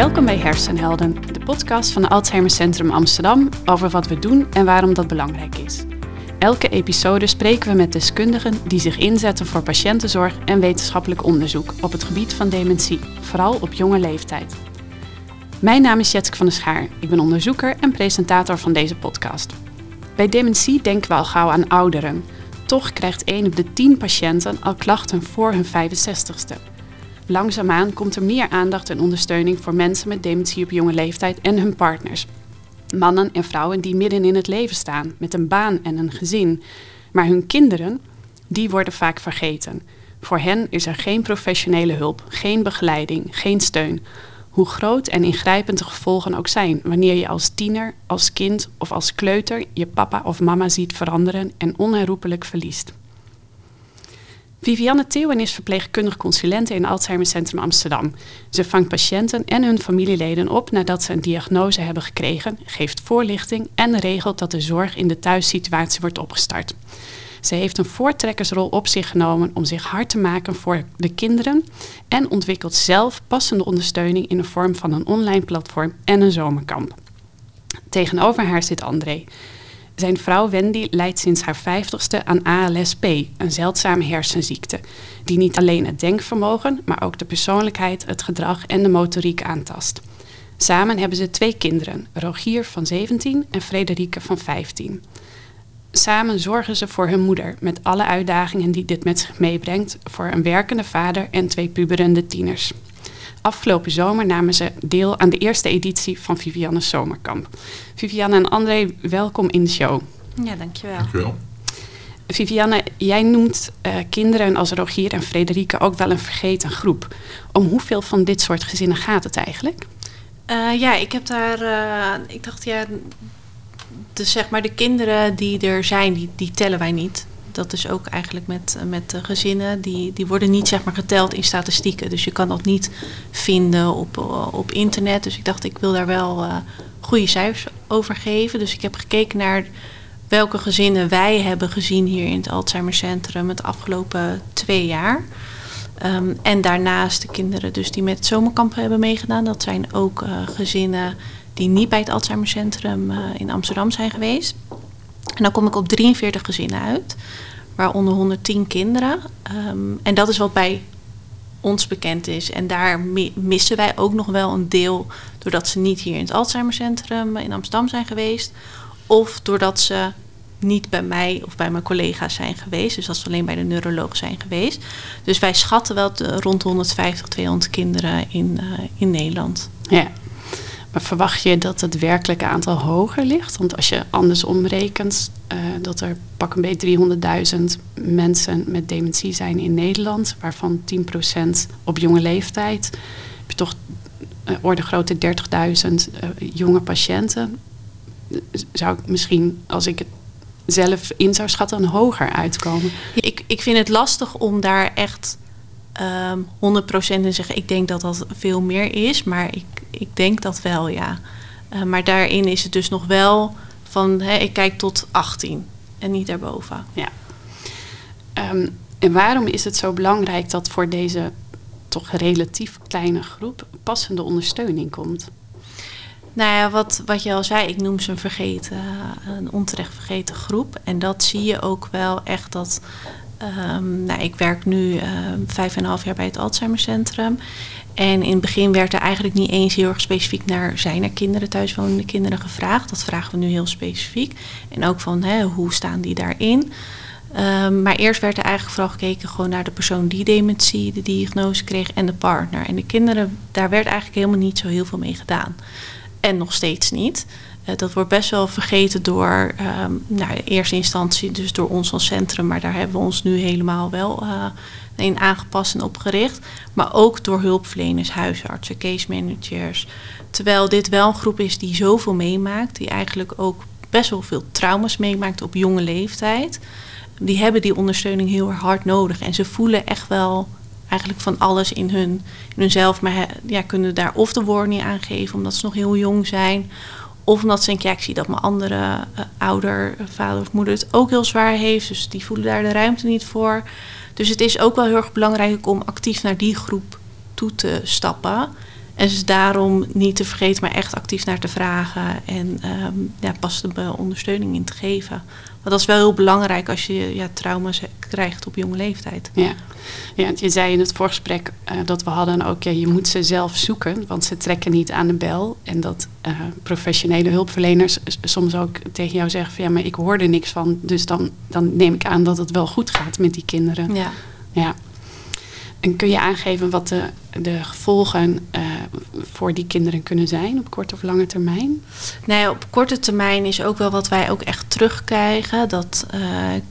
Welkom bij Hersenhelden, de podcast van Alzheimer Centrum Amsterdam over wat we doen en waarom dat belangrijk is. Elke episode spreken we met deskundigen die zich inzetten voor patiëntenzorg en wetenschappelijk onderzoek op het gebied van dementie, vooral op jonge leeftijd. Mijn naam is Jetske van der Schaar. Ik ben onderzoeker en presentator van deze podcast. Bij dementie denken we al gauw aan ouderen. Toch krijgt 1 op de 10 patiënten al klachten voor hun 65ste. Langzaamaan komt er meer aandacht en ondersteuning voor mensen met dementie op jonge leeftijd en hun partners. Mannen en vrouwen die midden in het leven staan, met een baan en een gezin. Maar hun kinderen, die worden vaak vergeten. Voor hen is er geen professionele hulp, geen begeleiding, geen steun. Hoe groot en ingrijpend de gevolgen ook zijn wanneer je als tiener, als kind of als kleuter je papa of mama ziet veranderen en onherroepelijk verliest. Vivianne Theeuwen is verpleegkundig consulente in Alzheimer Centrum Amsterdam. Ze vangt patiënten en hun familieleden op nadat ze een diagnose hebben gekregen, geeft voorlichting en regelt dat de zorg in de thuissituatie wordt opgestart. Ze heeft een voortrekkersrol op zich genomen om zich hard te maken voor de kinderen en ontwikkelt zelf passende ondersteuning in de vorm van een online platform en een zomerkamp. Tegenover haar zit André. Zijn vrouw Wendy lijdt sinds haar vijftigste aan ALSP, een zeldzame hersenziekte, die niet alleen het denkvermogen, maar ook de persoonlijkheid, het gedrag en de motoriek aantast. Samen hebben ze twee kinderen, Rogier van 17 en Frederike van 15. Samen zorgen ze voor hun moeder, met alle uitdagingen die dit met zich meebrengt, voor een werkende vader en twee puberende tieners. Afgelopen zomer namen ze deel aan de eerste editie van Vivianne's Zomerkamp. Vivianne en André, welkom in de show. Ja, dankjewel. Dankjewel. Vivianne, jij noemt uh, kinderen als Rogier en Frederike ook wel een vergeten groep. Om hoeveel van dit soort gezinnen gaat het eigenlijk? Uh, ja, ik heb daar, uh, ik dacht ja, de, zeg maar de kinderen die er zijn, die, die tellen wij niet dat is ook eigenlijk met, met gezinnen, die, die worden niet zeg maar, geteld in statistieken. Dus je kan dat niet vinden op, op internet. Dus ik dacht, ik wil daar wel uh, goede cijfers over geven. Dus ik heb gekeken naar welke gezinnen wij hebben gezien hier in het Alzheimer Centrum het afgelopen twee jaar. Um, en daarnaast de kinderen dus die met het zomerkamp hebben meegedaan. Dat zijn ook uh, gezinnen die niet bij het Alzheimer Centrum uh, in Amsterdam zijn geweest. En dan kom ik op 43 gezinnen uit, waaronder 110 kinderen. Um, en dat is wat bij ons bekend is. En daar missen wij ook nog wel een deel doordat ze niet hier in het Alzheimercentrum in Amsterdam zijn geweest. Of doordat ze niet bij mij of bij mijn collega's zijn geweest. Dus dat ze alleen bij de neuroloog zijn geweest. Dus wij schatten wel rond 150, 200 kinderen in, uh, in Nederland. Ja. Maar verwacht je dat het werkelijke aantal hoger ligt? Want als je andersom rekent, uh, dat er pak een beetje 300.000 mensen met dementie zijn in Nederland, waarvan 10% op jonge leeftijd, heb je toch uh, grote 30.000 uh, jonge patiënten. Zou ik misschien, als ik het zelf in zou schatten, hoger uitkomen? Ik, ik vind het lastig om daar echt um, 100% in zeggen. Ik denk dat dat veel meer is, maar ik ik denk dat wel, ja. Uh, maar daarin is het dus nog wel van, hè, ik kijk tot 18 en niet daarboven. Ja. Um, en waarom is het zo belangrijk dat voor deze toch relatief kleine groep passende ondersteuning komt? Nou ja, wat, wat je al zei, ik noem ze een vergeten, een onterecht vergeten groep. En dat zie je ook wel echt dat. Um, nou, ik werk nu uh, vijf en een half jaar bij het Alzheimercentrum. En in het begin werd er eigenlijk niet eens heel erg specifiek naar zijn er kinderen, thuiswonende kinderen gevraagd. Dat vragen we nu heel specifiek. En ook van hè, hoe staan die daarin. Um, maar eerst werd er eigenlijk vooral gekeken gewoon naar de persoon die dementie, de diagnose kreeg en de partner. En de kinderen, daar werd eigenlijk helemaal niet zo heel veel mee gedaan. En nog steeds niet. Uh, dat wordt best wel vergeten door, um, nou, in eerste instantie dus door ons als centrum, maar daar hebben we ons nu helemaal wel uh, in aangepast en opgericht. Maar ook door hulpverleners, huisartsen, case managers. Terwijl dit wel een groep is die zoveel meemaakt, die eigenlijk ook best wel veel trauma's meemaakt op jonge leeftijd. Die hebben die ondersteuning heel erg hard nodig. En ze voelen echt wel eigenlijk van alles in, hun, in hunzelf. Maar ja, kunnen daar of de woorden niet aangeven omdat ze nog heel jong zijn. Of omdat ze denken, ja, ik zie dat mijn andere uh, ouder, vader of moeder het ook heel zwaar heeft. Dus die voelen daar de ruimte niet voor. Dus het is ook wel heel erg belangrijk om actief naar die groep toe te stappen. En dus daarom niet te vergeten, maar echt actief naar te vragen en ehm, ja, passende ondersteuning in te geven. Want dat is wel heel belangrijk als je ja, trauma's krijgt op jonge leeftijd. Ja, ja je zei in het voorgesprek uh, dat we hadden ook, ja, je moet ze zelf zoeken, want ze trekken niet aan de bel. En dat uh, professionele hulpverleners soms ook tegen jou zeggen van ja, maar ik hoor er niks van. Dus dan, dan neem ik aan dat het wel goed gaat met die kinderen. Ja. ja. En kun je aangeven wat de, de gevolgen uh, voor die kinderen kunnen zijn op korte of lange termijn? Nee, op korte termijn is ook wel wat wij ook echt terugkrijgen. Dat uh,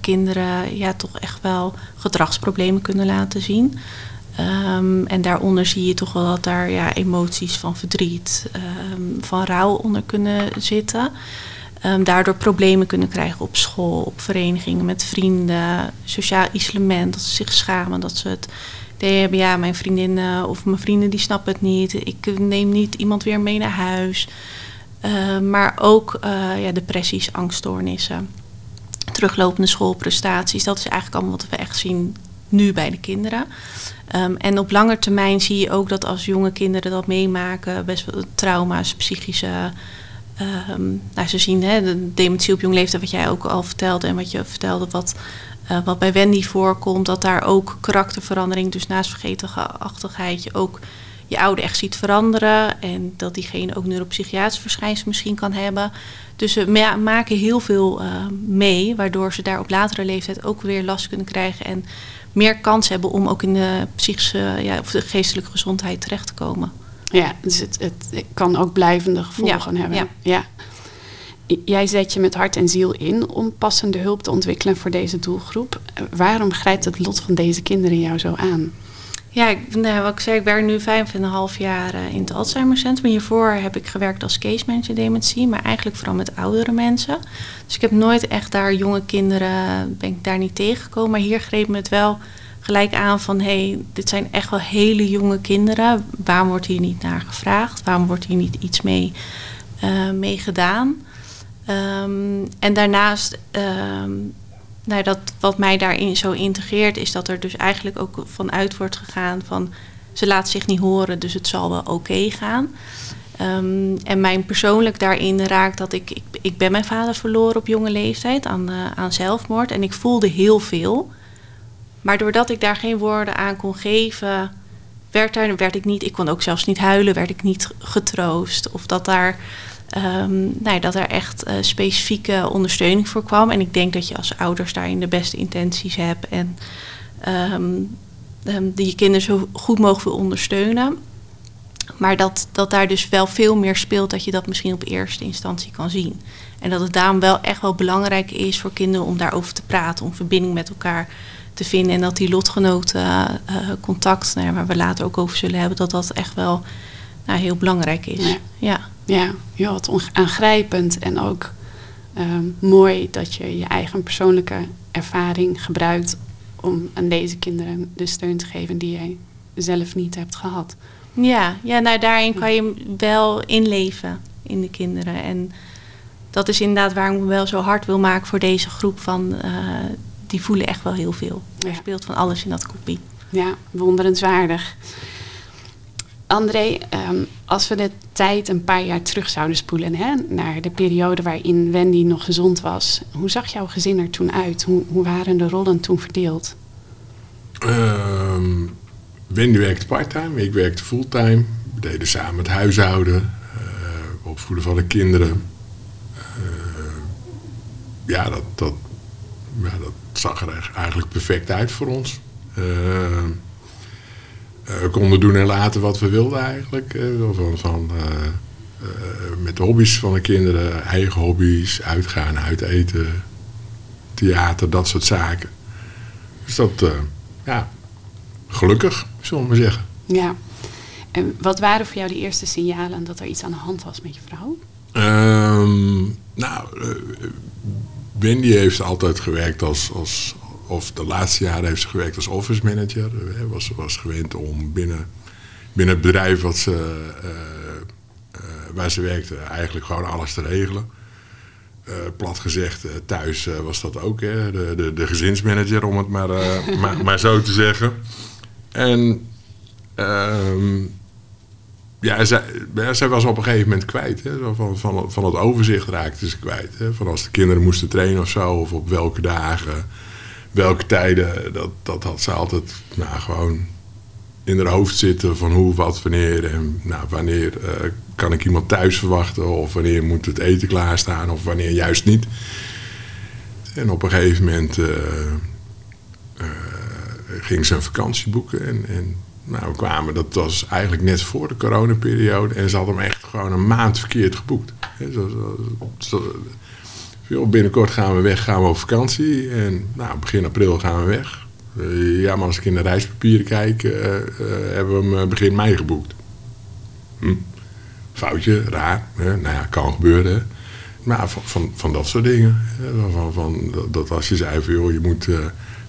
kinderen ja, toch echt wel gedragsproblemen kunnen laten zien. Um, en daaronder zie je toch wel dat daar ja, emoties van verdriet, um, van rouw onder kunnen zitten. Um, daardoor problemen kunnen krijgen op school, op verenigingen met vrienden, sociaal isolement, dat ze zich schamen, dat ze het ja, mijn vriendinnen of mijn vrienden die snappen het niet. Ik neem niet iemand weer mee naar huis. Uh, maar ook uh, ja, depressies, angststoornissen, teruglopende schoolprestaties. Dat is eigenlijk allemaal wat we echt zien nu bij de kinderen. Um, en op lange termijn zie je ook dat als jonge kinderen dat meemaken, best wel trauma's, psychische. Um, nou, ze zien de dementie op jong leeftijd, wat jij ook al vertelde en wat je vertelde, wat uh, wat bij Wendy voorkomt, dat daar ook karakterverandering, dus naast vergetelachtigheid, je ook je oude echt ziet veranderen. En dat diegene ook neuropsychiatrische verschijnselen misschien kan hebben. Dus ze maken heel veel uh, mee, waardoor ze daar op latere leeftijd ook weer last kunnen krijgen. En meer kans hebben om ook in de psychische ja, of de geestelijke gezondheid terecht te komen. Ja, dus het, het kan ook blijvende gevolgen ja, hebben. Ja. ja. Jij zet je met hart en ziel in om passende hulp te ontwikkelen voor deze doelgroep. Waarom grijpt het lot van deze kinderen jou zo aan? Ja, ik, nou, wat ik zei, ik werk nu vijf en een half jaar uh, in het Alzheimercentrum. Hiervoor heb ik gewerkt als case manager dementie, maar eigenlijk vooral met oudere mensen. Dus ik heb nooit echt daar jonge kinderen, ben ik daar niet tegengekomen. Maar hier greep me het wel gelijk aan van, hé, hey, dit zijn echt wel hele jonge kinderen. Waarom wordt hier niet naar gevraagd? Waarom wordt hier niet iets mee, uh, gedaan? Um, en daarnaast, um, nou, dat, wat mij daarin zo integreert, is dat er dus eigenlijk ook vanuit wordt gegaan van ze laat zich niet horen, dus het zal wel oké gaan. Um, en mijn persoonlijk daarin raakt dat ik, ik, ik ben mijn vader verloren op jonge leeftijd aan, uh, aan zelfmoord. En ik voelde heel veel. Maar doordat ik daar geen woorden aan kon geven, werd, daar, werd ik niet, ik kon ook zelfs niet huilen, werd ik niet getroost. Of dat daar Um, nou, dat er echt uh, specifieke ondersteuning voor kwam. En ik denk dat je als ouders daarin de beste intenties hebt en um, um, die je kinderen zo goed mogelijk wil ondersteunen. Maar dat, dat daar dus wel veel meer speelt dat je dat misschien op eerste instantie kan zien. En dat het daarom wel echt wel belangrijk is voor kinderen om daarover te praten, om verbinding met elkaar te vinden. En dat die lotgenoten uh, contact, nou ja, waar we later ook over zullen hebben, dat dat echt wel nou, heel belangrijk is. Ja. ja. Ja, ja wat aangrijpend en ook um, mooi dat je je eigen persoonlijke ervaring gebruikt om aan deze kinderen de steun te geven die jij zelf niet hebt gehad. Ja, ja nou daarin kan je wel inleven in de kinderen. En dat is inderdaad waar ik me wel zo hard wil maken voor deze groep van uh, die voelen echt wel heel veel. Er speelt van alles in dat kopie. Ja, wonderenswaardig. André, um, als we de tijd een paar jaar terug zouden spoelen hè, naar de periode waarin Wendy nog gezond was, hoe zag jouw gezin er toen uit? Hoe, hoe waren de rollen toen verdeeld? Um, Wendy werkte parttime, ik werkte fulltime. We deden samen het huishouden, uh, opvoeden van de kinderen. Uh, ja, dat, dat, ja, dat zag er eigenlijk perfect uit voor ons. Uh, we uh, konden doen en laten wat we wilden eigenlijk. Uh, van, van, met de hobby's van de kinderen, eigen hobby's, uitgaan, uiteten, theater, dat soort zaken. Dus dat, ja, gelukkig, zullen we maar zeggen. Ja. En wat waren voor jou de eerste signalen dat er iets aan de hand was met je vrouw? Um, nou, Wendy heeft altijd gewerkt als, als, of de laatste jaren heeft ze gewerkt als office manager. Was, was gewend om binnen, binnen het bedrijf wat ze, uh, uh, waar ze werkte eigenlijk gewoon alles te regelen. Uh, plat gezegd, thuis was dat ook, hè, de, de, de gezinsmanager om het maar, maar, maar, zo te zeggen. En ehm, ja, zij, ja, was op een gegeven moment kwijt. Hè? Van, van, van het overzicht raakte ze kwijt. Hè? Van als de kinderen moesten trainen of zo, of op welke dagen, welke tijden. Dat, dat had ze altijd nou, gewoon in haar hoofd zitten van hoe, wat, wanneer. En nou, wanneer eh, kan ik iemand thuis verwachten, of wanneer moet het eten klaarstaan, of wanneer juist niet. En op een gegeven moment eh, eh, ging ze een vakantie boeken. En, en nou, we kwamen, dat was eigenlijk net voor de coronaperiode. En ze had hem echt gewoon een maand verkeerd geboekt. Binnenkort gaan we weg, gaan we op vakantie. En nou, begin april gaan we weg. Eh, ja, maar als ik in de reispapieren kijk, eh, eh, hebben we hem begin mei geboekt. Hm. Foutje, raar. Hè? Nou ja, kan gebeuren. Maar van, van, van dat soort dingen. Van, van, dat, als je zei van je moet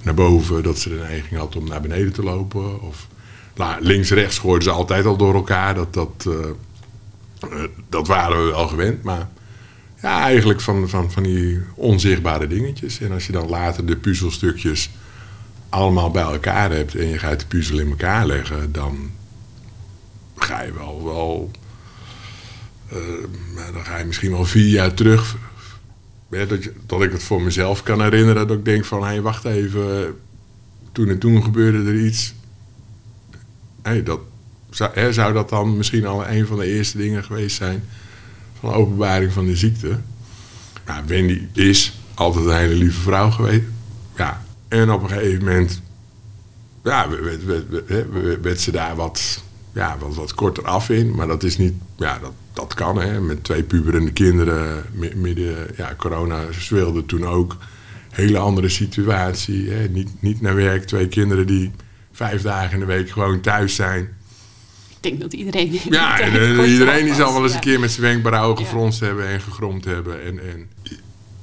naar boven, dat ze de neiging had om naar beneden te lopen. Of nou, links-rechts gooiden ze altijd al door elkaar. Dat, dat, eh, eh, dat waren we wel gewend. Maar ja, eigenlijk van, van, van die onzichtbare dingetjes. En als je dan later de puzzelstukjes allemaal bij elkaar hebt en je gaat de puzzel in elkaar leggen, dan ga je wel, wel eh, dan ga je misschien wel vier jaar terug. Ja, dat, je- dat ik het voor mezelf kan herinneren. Dat ik denk van, hé, hey, wacht even. Toen en toen gebeurde er iets. Hey, dat, zou, hè, zou dat dan misschien al een van de eerste dingen geweest zijn... van openbaring van de ziekte? Nou, Wendy is altijd een hele lieve vrouw geweest. Ja, en op een gegeven moment... Ja, werd, ze daar wat, ja, wat, wat korter af in. Maar dat is niet... Ja, dat, dat kan, hè. Met twee puberende kinderen mi- midden... Ja, corona speelde toen ook. Hele andere situatie. Hè. Niet, niet naar werk. Twee kinderen die vijf dagen in de week gewoon thuis zijn. Ik denk dat iedereen... Ja, en, eh, iedereen die zal wel eens een keer met zijn wenkbrauwen Ja. gefronst hebben en gegromd hebben. En, en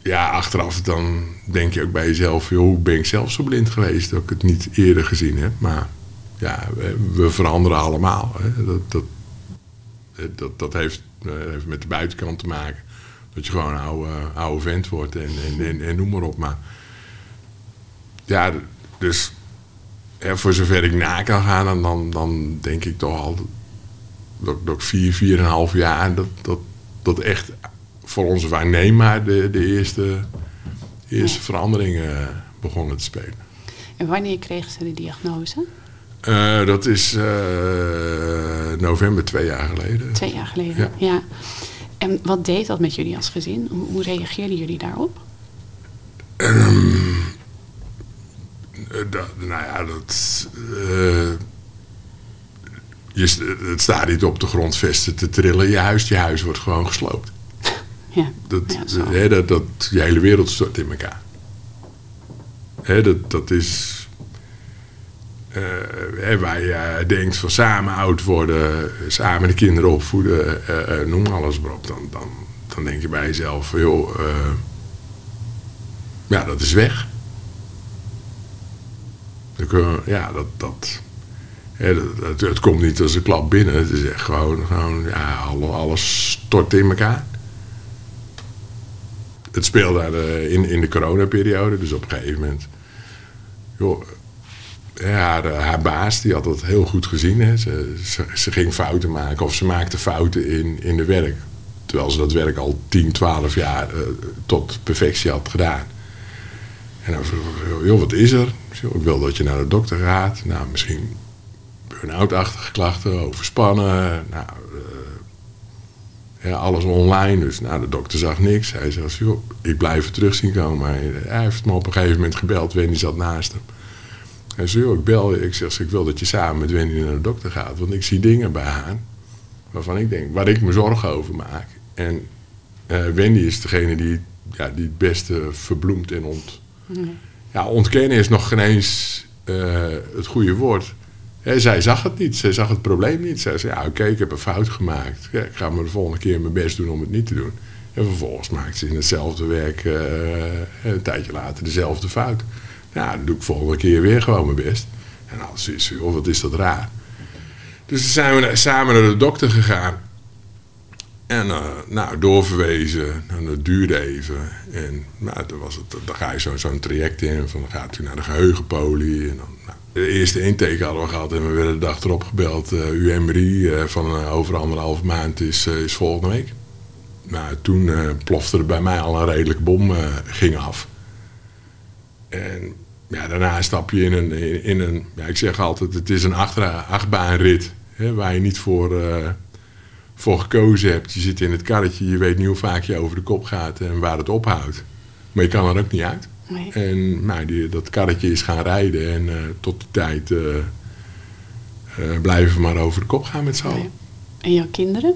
ja, achteraf dan denk je ook bij jezelf, joh, hoe ben ik zelf zo blind geweest dat ik het niet eerder gezien heb. Maar ja, we, veranderen allemaal. Hè. Dat, dat, dat, dat heeft, eh, heeft met de buitenkant te maken. Dat je gewoon een oude, oude vent wordt en, en, en, en noem maar op. Maar ja, dus hè, voor zover ik na kan gaan, dan, dan, dan denk ik toch al dat, dat ik vier, vier en een half jaar, dat, dat, dat echt voor onze waarnemer de, de eerste, eerste Ja. veranderingen begonnen te spelen. En wanneer kregen ze de diagnose? Eh, dat is eh, november twee jaar geleden. Twee jaar geleden, Ja. ja. En wat deed dat met jullie als gezin? Hoe, hoe reageerden jullie daarop? Eh, dat, nou ja, dat. eh, je, het staat niet op de grondvesten te trillen. Je huis, je huis wordt gewoon gesloopt. Ja, Dat, ja, zo. hè, dat, dat, je hele wereld stort in elkaar. Dat, dat is. eh, hè, waar je denkt van samen oud worden, samen de kinderen opvoeden, eh, eh, noem alles maar op. Dan, dan, dan denk je bij jezelf: joh, eh, ja, dat is weg. Je- ja, dat. dat het, het komt niet als een klap binnen. Het is echt gewoon, gewoon ja, alle- alles stort in elkaar het speelde eh, in, in de coronaperiode. Dus op een gegeven moment. Joh, ja, haar, eh, haar baas die had dat heel goed gezien. Hè. Ze, ze, ze ging fouten maken of ze maakte fouten in, in de werk. Terwijl ze dat werk al 10, 12 jaar eh, tot perfectie had gedaan. En dan vroeg ik, joh, wat is er? Ik zei, Ik wil dat je naar de dokter gaat. Nou, misschien burn-out-achtige klachten, overspannen. Nou, ja, alles online. Dus nou, de dokter zag niks. Hij zei, joh, ik blijf het terug zien komen. Maar hij heeft me op een gegeven moment gebeld. Wendy zat naast hem. Hij zei, joh, ik bel je. Ik zeg, ik wil dat je samen met Wendy naar de dokter gaat. Want ik zie dingen bij haar waarvan ik denk, waar ik me zorgen over maak. En eh, Wendy is degene die, ja, die het beste verbloemt en ont... Ja, ontkennen is nog geen eens eh, het goede woord. Zij zag het niet, zij zag het probleem niet. Zij zei, ja oké, ik heb een fout gemaakt. Ik ga de volgende keer mijn best doen om het niet te doen. En vervolgens maakt ze in hetzelfde werk eh, een tijdje later dezelfde fout. Ja, dan doe ik volgende keer weer gewoon mijn best. En zoiets van, joh, wat is dat raar. Dus zijn we samen naar de dokter gegaan. En eh, nou, doorverwezen. En dat duurde even. En nou, dan, was het, dan ga je zo- zo'n traject in. Van, dan gaat u naar de geheugenpolie. En dan, nou, de eerste intake hadden we gehad en we werden de dag erop gebeld. Uh, UMRI van over anderhalve maand is, is volgende week. Nou, toen plofte er bij mij al een redelijke bom ging af. En ja, daarna stap je in een, in een ja, ik zeg altijd, het is een achtbaanrit. Hè, waar je niet voor, voor gekozen hebt. Je zit in het karretje, je weet niet hoe vaak je over de kop gaat en waar het ophoudt. Maar je kan er ook niet uit. Nee. En nou, die, dat karretje is gaan rijden en uh, tot die tijd uh, blijven we maar over de kop gaan met z'n allen. En jouw kinderen?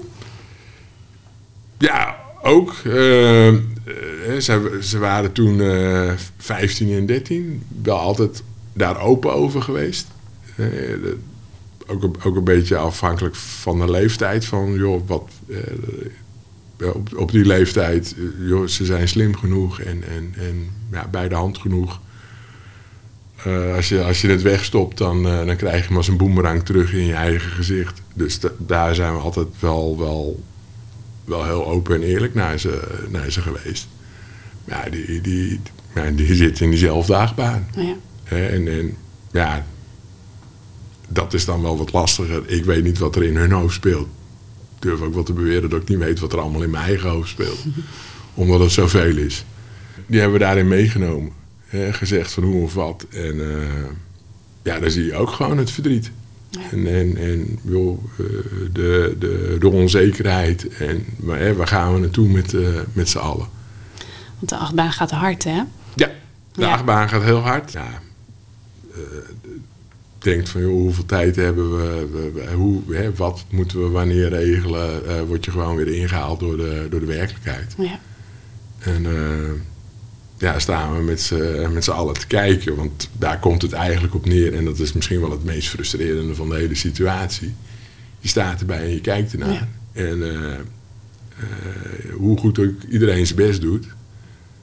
Ja, ook. Ze, ze, waren toen uh, eh, 15 en 13. Wel altijd daar open over geweest. Uh, de, ook, ook een beetje afhankelijk van de leeftijd. Van, joh, wat, op, op die leeftijd, joh, ze zijn slim genoeg en, en, en ja, bij de hand genoeg. als, je, als je het wegstopt, dan, dan krijg je hem als een boemerang terug in je eigen gezicht. Dus daar zijn we altijd wel, wel wel heel open en eerlijk naar ze, naar ze geweest. Ja, die, die, ja, die zit in diezelfde achtbaan. Ja. En, en ja, dat is dan wel wat lastiger. Ik weet niet wat er in hun hoofd speelt. Ik durf ook wel te beweren dat ik niet weet wat er allemaal in mijn eigen hoofd speelt. Omdat het zoveel is. Die hebben we daarin meegenomen. Hè, gezegd van hoe of wat. En uh, ja, dan zie je ook gewoon het verdriet. En, en, en joh, eh, de, de, de onzekerheid. En hè, waar gaan we naartoe met, uh, met z'n allen? Want de achtbaan gaat hard, hè? Ja, de achtbaan gaat heel hard. Ja. Uh, denkt van, joh, hoeveel tijd hebben we, hoe, hè, wat moeten we wanneer regelen, uh, word je gewoon weer ingehaald door de, door de werkelijkheid. Ja. En ja, staan we met z'n allen te kijken. Want daar komt het eigenlijk op neer. En dat is misschien wel het meest frustrerende van de hele situatie. Je staat erbij en je kijkt ernaar. En uh, uh, hoe goed ook iedereen zijn best doet.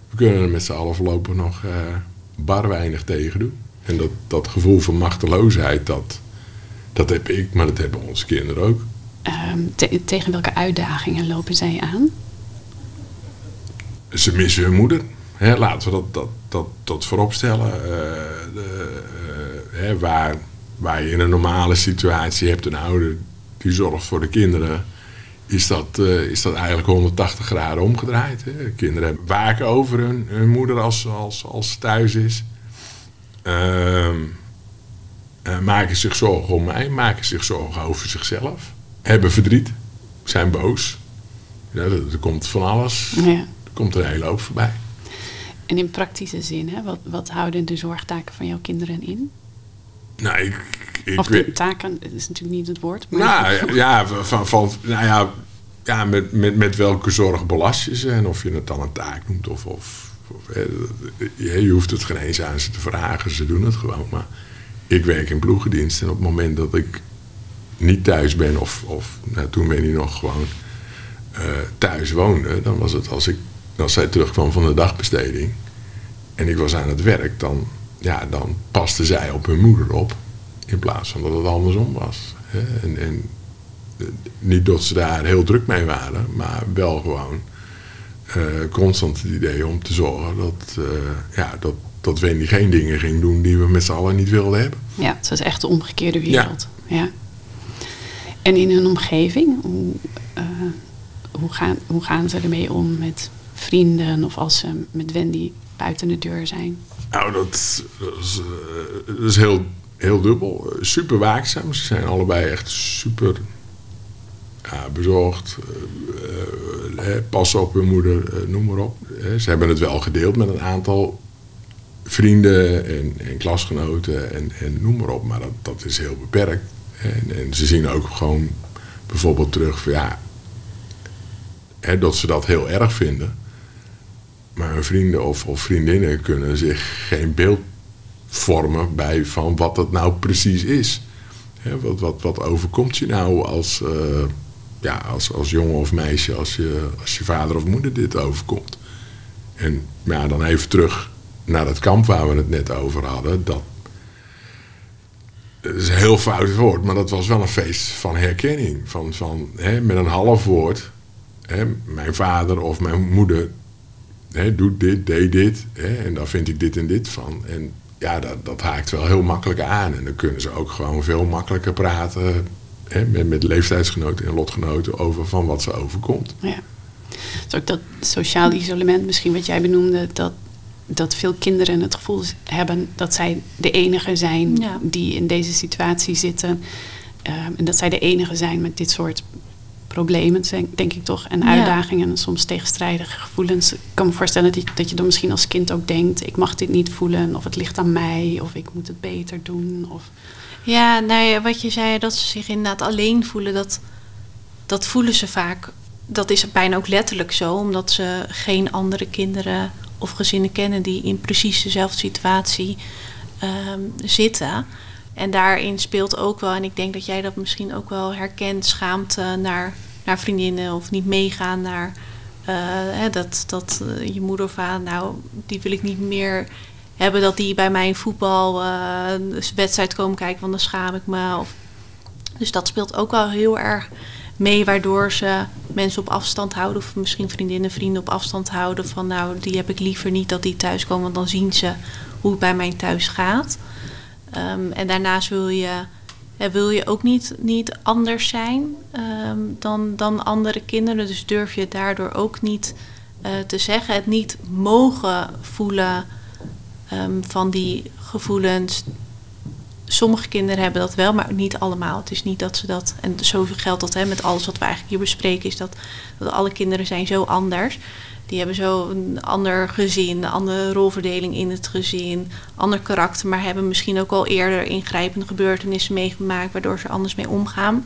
We kunnen er met z'n allen voorlopig nog uh, bar weinig tegen doen. En dat, dat gevoel van machteloosheid, dat, dat heb ik, maar dat hebben onze kinderen ook. Um, te tegen welke uitdagingen lopen zij aan? Ze missen hun moeder laten we dat, dat, dat, dat voorop stellen. Uh, de, uh, waar, waar je in een normale situatie hebt een ouder die zorgt voor de kinderen, is dat, uh, is dat eigenlijk 180 graden omgedraaid. Hè. Kinderen waken over hun, hun moeder als, als, als ze thuis is. Ehm, maken zich zorgen om mij, maken zich zorgen over zichzelf. Hebben verdriet, zijn boos. Ja, er, er komt van alles. Ja. Er komt er een hele hoop voorbij. En in praktische zin, hè, wat, wat houden de zorgtaken van jouw kinderen in? Nou, ik, ik of de taken, dat is natuurlijk niet het woord. Maar... Nou ja, van, van, nou ja, ja met, met, met welke zorg belast je ze en of je het dan een taak noemt of, of je, je hoeft het geen eens aan ze te vragen, ze doen het gewoon. Maar ik werk in ploegendienst en op het moment dat ik niet thuis ben of, of nou, toen ben je nog gewoon uh, thuis woonde, dan was het als ik als zij terugkwam van de dagbesteding en ik was aan het werk, dan, ja, dan paste zij op hun moeder op. In plaats van dat het andersom was. En, en niet dat ze daar heel druk mee waren, maar wel gewoon constant het idee om te zorgen dat, uh, ja, dat, dat Wendy geen dingen ging doen die we met z'n allen niet wilden hebben. Ja, het was echt de omgekeerde wereld. Ja. ja. En in hun omgeving, hoe, uh, hoe, gaan, hoe gaan ze ermee om met vrienden of als ze met Wendy buiten de deur zijn? Nou, dat, is, dat is heel, heel dubbel. Super waakzaam. Ze zijn allebei echt super ja, bezorgd. Uh, uh, pas op hun moeder, noem maar op. ze hebben het wel gedeeld met een aantal vrienden en, en klasgenoten en, en, noem maar op. Maar dat, dat is heel beperkt. En, en ze zien ook gewoon bijvoorbeeld terug van ja, hè, dat ze dat heel erg vinden. Maar hun vrienden of, of vriendinnen kunnen zich geen beeld vormen bij van wat dat nou precies is. wat, wat, wat overkomt je nou als, ja, als, als jongen of meisje als je, als je vader of moeder dit overkomt? En ja, dan even terug naar het kamp waar we het net over hadden. Dat, dat is een heel fout woord, maar dat was wel een feest van herkenning. Van, van, hè, met een half woord, hè, mijn vader of mijn moeder hè, doet dit, deed dit. Hè, en daar vind ik dit en dit van. En ja, dat, dat haakt wel heel makkelijk aan. En dan kunnen ze ook gewoon veel makkelijker praten hè, met, met leeftijdsgenoten en lotgenoten over van wat ze overkomt. Ja. Dus ook dat sociaal isolement, misschien wat jij benoemde, dat, dat veel kinderen het gevoel hebben dat zij de enige zijn Ja. die in deze situatie zitten. Ehm, en dat zij de enige zijn met dit soort problemen, denk, denk ik toch. En Ja. uitdagingen en soms tegenstrijdige gevoelens. Ik kan me voorstellen dat je, dat je dan misschien als kind ook denkt... ik mag dit niet voelen, of het ligt aan mij, of ik moet het beter doen. Of, Ja, nou wat je zei, dat ze zich inderdaad alleen voelen, dat, dat voelen ze vaak. Dat is bijna ook letterlijk zo, omdat ze geen andere kinderen of gezinnen kennen die in precies dezelfde situatie ehm, zitten. En daarin speelt ook wel, en ik denk dat jij dat misschien ook wel herkent, schaamte naar, naar vriendinnen of niet meegaan naar eh, hè, dat, dat eh, je moeder of vader, nou, die wil ik niet meer hebben dat die bij mij een voetbalwedstrijd komen kijken, want dan schaam ik me. Of, dus dat speelt ook wel heel erg mee, waardoor ze mensen op afstand houden, of misschien vriendinnen, vrienden op afstand houden. Van nou, die heb ik liever niet dat die thuiskomen, want dan zien ze hoe het bij mij thuis gaat. Ehm, en daarnaast wil je, wil je ook niet, niet anders zijn ehm, dan, dan andere kinderen. Dus durf je daardoor ook niet eh, te zeggen. Het niet mogen voelen ehm, van die gevoelens. Sommige kinderen hebben dat wel, maar niet allemaal. Het is niet dat ze dat. En zo geldt dat hè, met alles wat we eigenlijk hier bespreken, is dat, dat alle kinderen zijn zo anders. Die hebben zo een ander gezin, een andere rolverdeling in het gezin, ander karakter, maar hebben misschien ook al eerder ingrijpende gebeurtenissen meegemaakt, waardoor ze anders mee omgaan.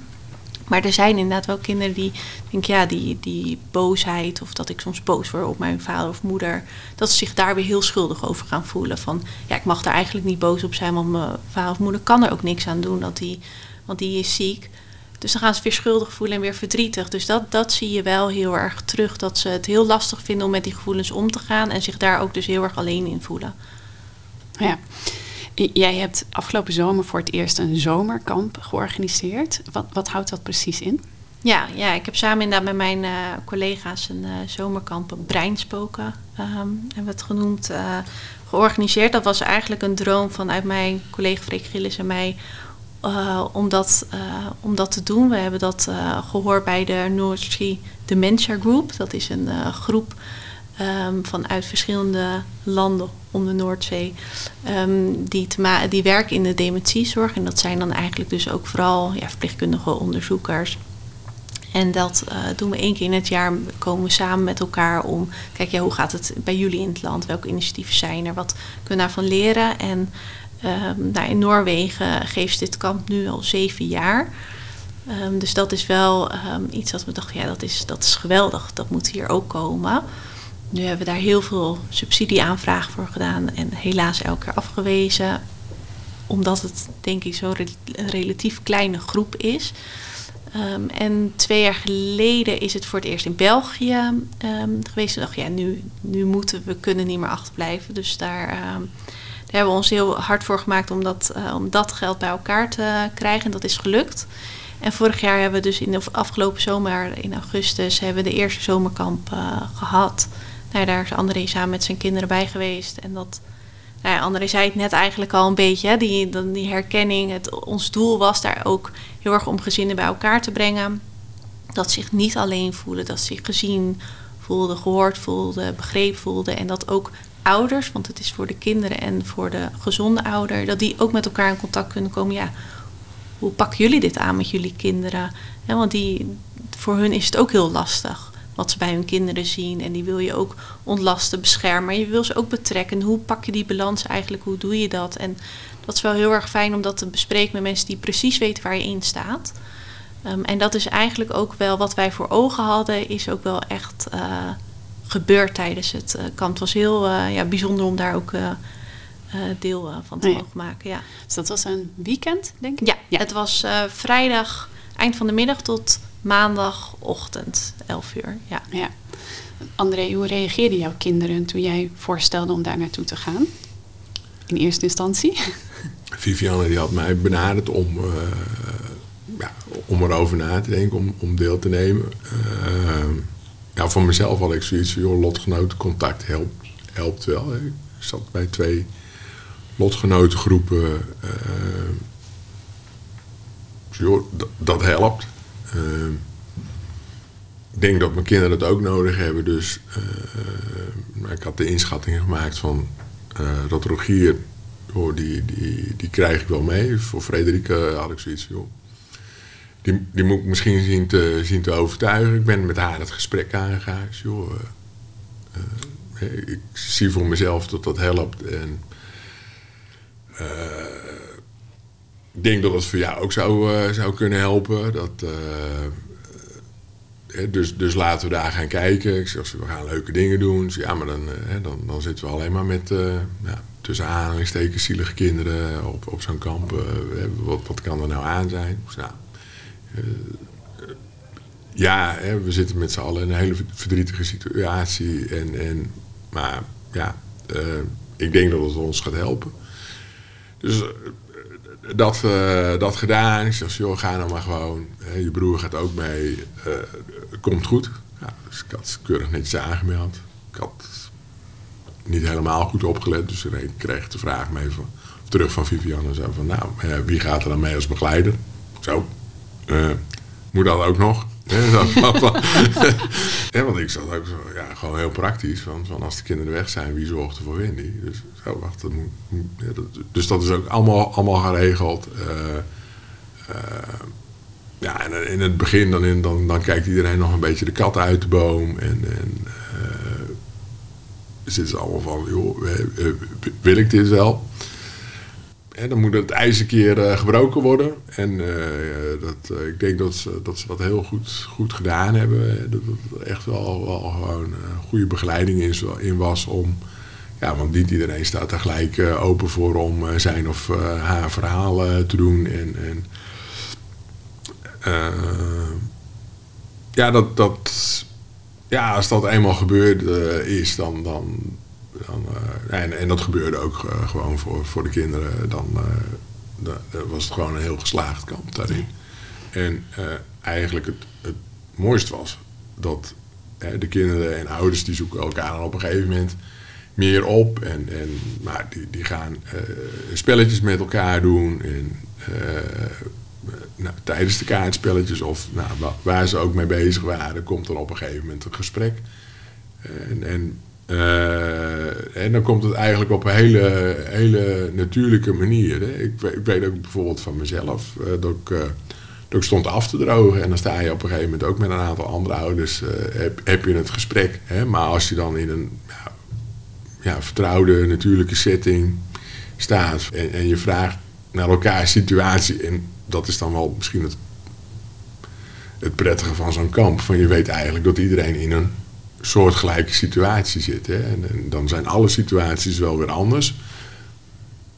Maar er zijn inderdaad wel kinderen die denken, ja, die, die boosheid of dat ik soms boos word op mijn vader of moeder, dat ze zich daar weer heel schuldig over gaan voelen. Van ja, ik mag daar eigenlijk niet boos op zijn, want mijn vader of moeder kan er ook niks aan doen, dat die, want die is ziek. Dus dan gaan ze weer schuldig voelen en weer verdrietig. Dus dat, dat zie je wel heel erg terug. Dat ze het heel lastig vinden om met die gevoelens om te gaan. En zich daar ook dus heel erg alleen in voelen. ja. Jij hebt afgelopen zomer voor het eerst een zomerkamp georganiseerd. Wat, wat houdt dat precies in? Ja, ja, ik heb samen inderdaad met mijn eh, collega's een eh, zomerkamp Breinspoken, ehm, hebben we het genoemd, eh, georganiseerd. Dat was eigenlijk een droom vanuit mijn collega Freek Gillis en mij om, dat, om dat te doen. We hebben dat eh, gehoord bij de North Sea Dementia Group. Dat is een groep ehm, vanuit verschillende landen om de Noordzee. ehm, die, die werken in de dementiezorg. En dat zijn dan eigenlijk dus ook vooral ja, verpleegkundige onderzoekers. En dat eh, doen we één keer in het jaar. Komen we samen met elkaar om. Kijk, ja, hoe gaat het bij jullie in het land? Welke initiatieven zijn er? Wat kunnen we daarvan leren? En ehm, nou, in Noorwegen geeft dit kamp nu al zeven jaar. Dus dat is wel iets dat we dachten, ja, dat is, dat is geweldig. Dat moet hier ook komen. Nu hebben we daar heel veel subsidieaanvragen voor gedaan. En helaas elke keer afgewezen. Omdat het, denk ik, zo'n re- relatief kleine groep is. Ehm, en twee jaar geleden is het voor het eerst in België ehm, geweest. Dacht ja, nu, nu moeten we kunnen niet meer achterblijven. Dus daar, ehm, daar hebben we ons heel hard voor gemaakt om dat, eh, om dat geld bij elkaar te krijgen. En dat is gelukt. En vorig jaar hebben we dus in de afgelopen zomer, in augustus, hebben we de eerste zomerkamp eh, gehad. Nou, daar is André samen met zijn kinderen bij geweest. En dat, nou ja, André zei het net eigenlijk al een beetje, die, die herkenning. Het, ons doel was daar ook heel erg om gezinnen bij elkaar te brengen. Dat zich niet alleen voelen, dat zich gezien voelden, gehoord voelden, begrepen voelden. En dat ook ouders, want het is voor de kinderen en voor de gezonde ouder, dat die ook met elkaar in contact kunnen komen. Ja, hoe pakken jullie dit aan met jullie kinderen? Want die, voor hun is het ook heel lastig wat ze bij hun kinderen zien. En die wil je ook ontlasten, beschermen. Maar je wil ze ook betrekken. Hoe pak je die balans eigenlijk? Hoe doe je dat? En dat is wel heel erg fijn om dat te bespreken met mensen die precies weten waar je in staat. Um, en dat is eigenlijk ook wel wat wij voor ogen hadden, is ook wel echt uh, gebeurd tijdens het uh, kamp. Het was heel uh, ja, bijzonder om daar ook deel van te mogen maken. Ja. Dus dat was een weekend, denk ik? Ja, ja. het was vrijdag, eind van de middag tot maandagochtend, 11 uur. Ja. ja. André, hoe reageerden jouw kinderen toen jij voorstelde om daar naartoe te gaan? In eerste instantie? Vivianne die had mij benaderd om, uh, ja, om erover na te denken, om, om deel te nemen. Uh, ja, voor mezelf had ik zoiets van, joh, lotgenotencontact helpt, helpt wel. Hè. Ik zat bij twee lotgenotengroepen. Dus joh, dat, helpt. ik denk dat mijn kinderen het ook nodig hebben. Dus ik had de inschatting gemaakt van dat Rogier, joh, die, die, die krijg ik wel mee. Voor Frederike had ik zoiets joh, die, die moet ik misschien zien te, zien te overtuigen. Ik ben met haar het gesprek aangegaan. Joh, ik zie voor mezelf dat dat helpt. En ik denk dat het voor jou ook zou, uh, zou kunnen helpen. Dat, uh, dus, dus laten we daar gaan kijken. Ik zeg, we gaan leuke dingen doen. Ja, maar dan, dan, dan zitten we alleen maar met tussen aanhalingstekens zielige kinderen op, op zo'n kamp. wat, wat kan er nou aan zijn? Nou, ja, hè, we zitten met z'n allen in een hele verdrietige situatie. En, en, maar ja, ik denk dat het ons gaat helpen. Dus dat, uh, dat gedaan. Ik zeg, joh, ga nou maar gewoon. je broer gaat ook mee. komt goed. Ja, dus ik had keurig netjes aangemeld. Ik had niet helemaal goed opgelet. Dus ik kreeg de vraag mee van, terug van Vivianne. Zo van, nou, wie gaat er dan mee als begeleider? Zo, moet dat ook nog? ja, want ik zat ook ja, gewoon heel praktisch. Van, als de kinderen weg zijn, wie zorgt er voor Wendy? Dus zo, wacht, dat dus dat is ook allemaal, allemaal geregeld. Uh, uh, ja, en in het begin dan, in, dan, dan kijkt iedereen nog een beetje de kat uit de boom. En, en zitten ze allemaal van, joh, wil ik dit wel? Dan moet het ijs een keer uh, gebroken worden. En uh, dat, uh, ik denk dat ze, dat ze dat heel goed, goed gedaan hebben. Dat er echt wel, wel gewoon goede begeleiding in, in, was om... Ja, want niet iedereen staat er gelijk open voor om zijn of haar verhaal te doen. En, en ja, dat, dat, ja, als dat eenmaal gebeurd is, dan, dan, dan, uh, en, en, dat gebeurde ook uh, gewoon voor, voor de kinderen. Dan uh, was het gewoon een heel geslaagd kamp daarin. En eigenlijk het, het mooiste was dat de kinderen en ouders die zoeken elkaar dan op een gegeven moment meer op. En, en, maar die, die gaan spelletjes met elkaar doen. En, nou, tijdens de kaartspelletjes of nou, waar ze ook mee bezig waren, komt er op een gegeven moment een gesprek. En, en uh, en dan komt het eigenlijk op een hele, hele natuurlijke manier. Hè. Ik, ik, weet ook bijvoorbeeld van mezelf uh, dat, ik, uh, dat ik stond af te drogen. En dan sta je op een gegeven moment ook met een aantal andere ouders. heb, heb je het gesprek. Hè. Maar als je dan in een ja, ja, vertrouwde, natuurlijke setting staat. En, en je vraagt naar elkaar situatie. En dat is dan wel misschien het, het prettige van zo'n kamp. Van je weet eigenlijk dat iedereen in een soortgelijke situatie zit. Hè. En, en, dan zijn alle situaties wel weer anders.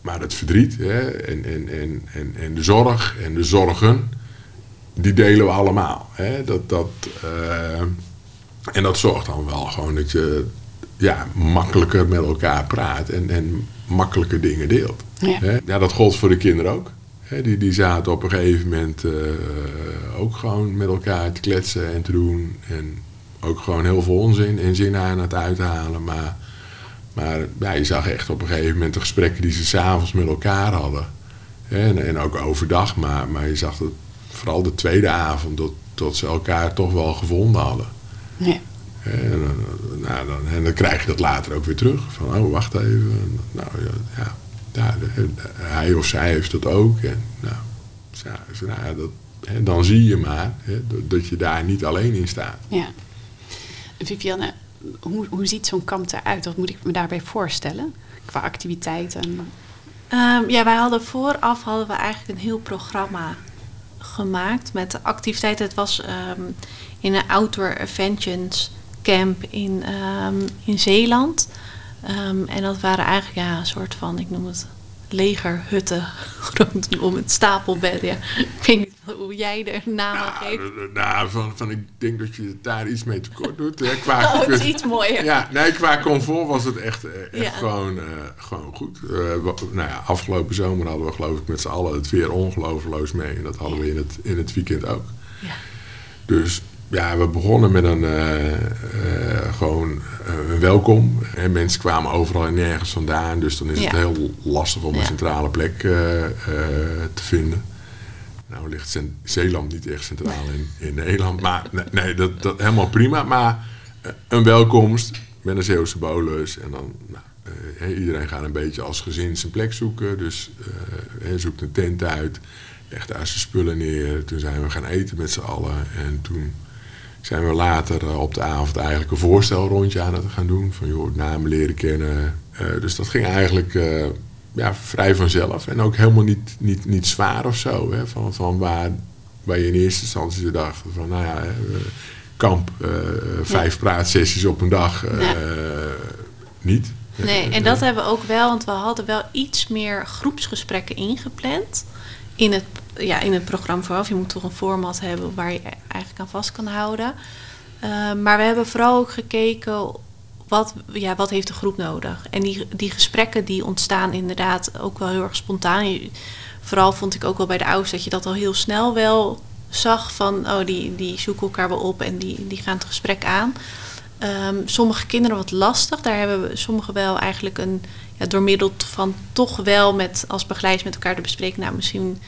Maar het verdriet hè, en, en, en, en, en de zorg en de zorgen, die delen we allemaal. Hè. Dat, dat, uh, en dat zorgt dan wel gewoon dat je ja, makkelijker met elkaar praat en, en makkelijker dingen deelt. Ja. Hè. ja, dat gold voor de kinderen ook. Hè. Die, die zaten op een gegeven moment uh, ook gewoon met elkaar te kletsen en te doen. En ook gewoon heel veel onzin en zin aan het uithalen. Maar, maar ja, je zag echt op een gegeven moment de gesprekken die ze s'avonds met elkaar hadden. En, en ook overdag, maar, maar je zag het vooral de tweede avond dat, dat ze elkaar toch wel gevonden hadden. Ja. En, nou, dan, en dan krijg je dat later ook weer terug. Van, oh, wacht even. Nou ja, ja, hij of zij heeft dat ook. En, nou, nou, dat, hè, dan zie je maar hè, dat je daar niet alleen in staat. Ja. Vivianne, hoe, hoe ziet zo'n kamp eruit? Wat moet ik me daarbij voorstellen qua activiteiten? Um, ja, wij hadden vooraf hadden we eigenlijk een heel programma gemaakt met de activiteiten. Het was um, in een outdoor adventures camp in, um, in Zeeland. en dat waren eigenlijk ja, een soort van, ik noem het legerhutten rondom het stapelbed. Ja. Ik weet niet hoe jij er namen nou, geeft. Nou, van, van, ik denk dat je daar iets mee tekort doet. Hè. Qua, oh, het is iets mooier. Ja, nee, qua comfort was het echt, eh, echt gewoon, uh, gewoon goed. Uh, nou ja, afgelopen zomer hadden we geloof ik met z'n allen het weer ongelooflijk mee. En dat hadden we in het, in het weekend ook. Ja. Dus ja, we begonnen met een, uh, uh, gewoon een welkom. En mensen kwamen overal en nergens vandaan. Dus dan is het heel lastig om een centrale plek te vinden. Nou ligt Zeeland niet echt centraal in, in Nederland. Maar nee, dat, dat helemaal prima. Maar een welkomst met een Zeeuwse bolus. En dan, nou, iedereen gaat een beetje als gezin zijn plek zoeken. Dus zoekt een tent uit legt daar zijn spullen neer. Toen zijn we gaan eten met z'n allen. En toen zijn we later eh, op de avond eigenlijk een voorstelrondje aan het gaan doen. Van joh, namen leren kennen. Uh, dus dat ging eigenlijk uh, ja, vrij vanzelf. En ook helemaal niet, niet, niet zwaar of zo. Hè? Van, van waar, waar je in eerste instantie dacht van nou ja, kamp, vijf ja. praatsessies op een dag. Niet. Nee, en dat hebben we ook wel, want we hadden wel iets meer groepsgesprekken ingepland in het, ja, in het programma vooraf. Je moet toch een format hebben waar je eigenlijk aan vast kan houden. Uh, maar we hebben vooral ook gekeken wat, ja, wat heeft de groep nodig. En die, die gesprekken die ontstaan inderdaad ook wel heel erg spontaan. Vooral vond ik ook wel bij de ouders dat je dat al heel snel wel zag van oh, die, die zoeken elkaar wel op en die, die gaan het gesprek aan. Um, sommige kinderen wat lastig. Daar hebben we sommigen wel eigenlijk een ja, door middel van toch wel met, als begeleiders met elkaar te bespreken. Nou, misschien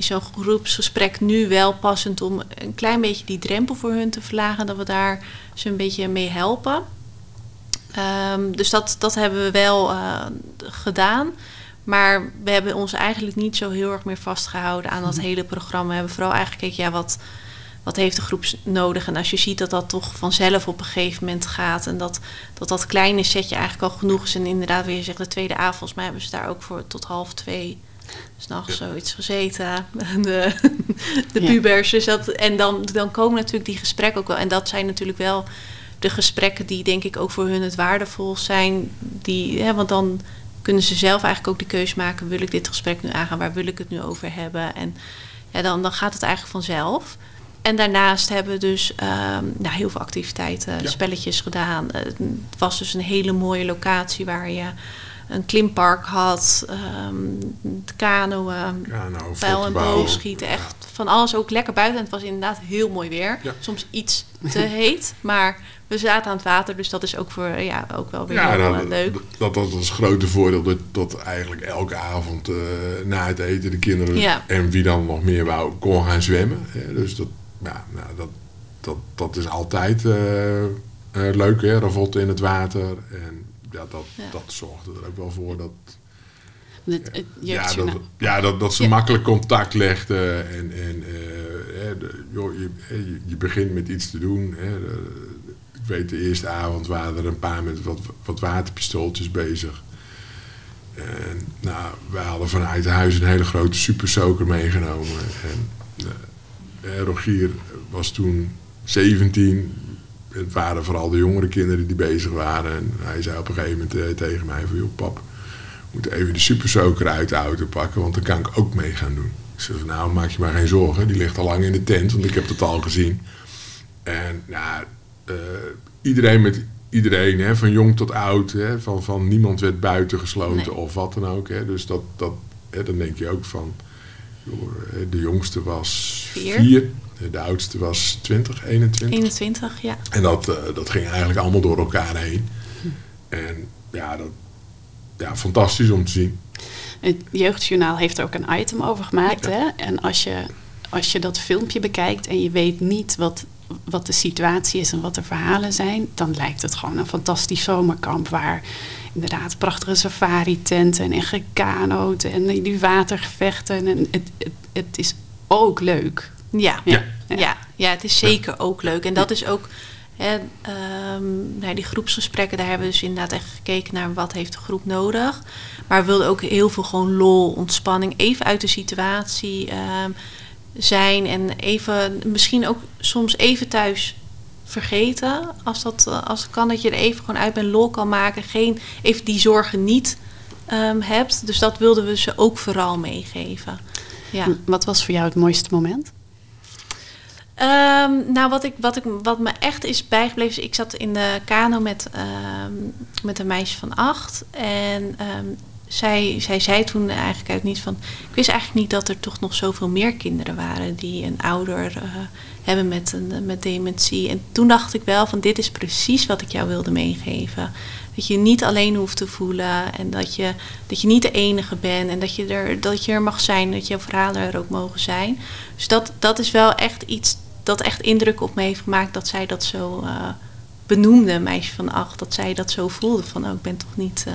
is zo'n groepsgesprek nu wel passend om een klein beetje die drempel voor hun te verlagen. Dat we daar ze een beetje mee helpen. Um, dus dat, dat hebben we wel uh, gedaan. Maar we hebben ons eigenlijk niet zo heel erg meer vastgehouden aan dat mhm. hele programma. We hebben vooral eigenlijk gekeken, ja, wat, wat heeft de groep nodig? En als je ziet dat dat toch vanzelf op een gegeven moment gaat en dat dat, dat kleine setje eigenlijk al genoeg is. En inderdaad, weer zegt de tweede avond, volgens mij hebben ze daar ook voor tot half twee s'nachts ja. zoiets gezeten. De, de pubers. Dus dat, en dan, dan komen natuurlijk die gesprekken ook wel. En dat zijn natuurlijk wel de gesprekken die denk ik ook voor hun het waardevol zijn. Die, hè, want dan kunnen ze zelf eigenlijk ook de keuze maken: wil ik dit gesprek nu aangaan? Waar wil ik het nu over hebben? En ja, dan, dan gaat het eigenlijk vanzelf. En daarnaast hebben we dus um, nou, heel veel activiteiten, spelletjes gedaan. het was dus een hele mooie locatie waar je een klimpark had, um, kanoën, Kano, pijl en. Echt van alles ook lekker buiten. En het was inderdaad heel mooi weer. Soms iets te heet, maar we zaten aan het water. Dus dat is ook, voor, ja, ook wel weer heel nou, leuk. Dat, was ons grote voordeel. Dat, dat eigenlijk elke avond uh, na het eten de kinderen en wie dan nog meer wou, kon gaan zwemmen. dus dat, ja, nou, dat, dat, dat is altijd uh, uh, leuk, hè? Ravotten in het water. En ja, dat, dat zorgde er ook wel voor dat... Het, het ja, dat, ja, dat, dat ze makkelijk contact legden. En, en uh, de, joh, je, je, begint met iets te doen. Hè, ik weet, de eerste avond waren er een paar met wat, wat waterpistooltjes bezig. En nou, wij hadden vanuit huis een hele grote supersoker meegenomen. En eh, Rogier was toen 17. Het waren vooral de jongere kinderen die bezig waren. En hij zei op een gegeven moment eh, tegen mij van... joh pap, we moeten even de supersoker uit de auto pakken... want dan kan ik ook mee gaan doen. Ik zei nou maak je maar geen zorgen. Die ligt al lang in de tent, want ik heb het al gezien. En nou, uh, iedereen met iedereen, hè, van jong tot oud. Hè, van, van niemand werd buitengesloten of wat dan ook. Hè. Dus dat, dat, hè, dan denk je ook van... De jongste was vier. De oudste was 20, 21. 21, ja. En dat, uh, dat ging eigenlijk allemaal door elkaar heen. Hm. En ja, dat, ja, fantastisch om te zien. Het Jeugdjournaal heeft er ook een item over gemaakt. Hè? En als je, als je dat filmpje bekijkt en je weet niet wat, wat de situatie is en wat de verhalen zijn, dan lijkt het gewoon een fantastisch zomerkamp waar inderdaad prachtige safari-tenten en gekanoot en die watergevechten. En het, het, het is ook leuk. Ja, ja, ja. ja, het is zeker ook leuk. En dat is ook, hè, um, nou, die groepsgesprekken, daar hebben we dus inderdaad echt gekeken naar wat heeft de groep nodig. Maar we wilden ook heel veel gewoon lol, ontspanning, even uit de situatie um, zijn. En even, misschien ook soms even thuis vergeten. Als dat als het kan, dat je er even gewoon uit bent, lol kan maken. Geen, even die zorgen niet um, hebt. Dus dat wilden we ze ook vooral meegeven. Ja. Wat was voor jou het mooiste moment? Um, nou, wat, ik, wat, ik, wat me echt is bijgebleven, is ik zat in de kano met, um, met een meisje van acht. En um, zij, zij zei toen eigenlijk uit niet van. Ik wist eigenlijk niet dat er toch nog zoveel meer kinderen waren die een ouder uh, hebben met, een, met dementie. En toen dacht ik wel van dit is precies wat ik jou wilde meegeven. Dat je niet alleen hoeft te voelen en dat je, dat je niet de enige bent en dat je, er, dat je er mag zijn, dat jouw verhalen er ook mogen zijn. Dus dat, dat is wel echt iets dat echt indruk op me heeft gemaakt dat zij dat zo uh, benoemde, een meisje van acht, dat zij dat zo voelde van oh, ik ben toch niet uh,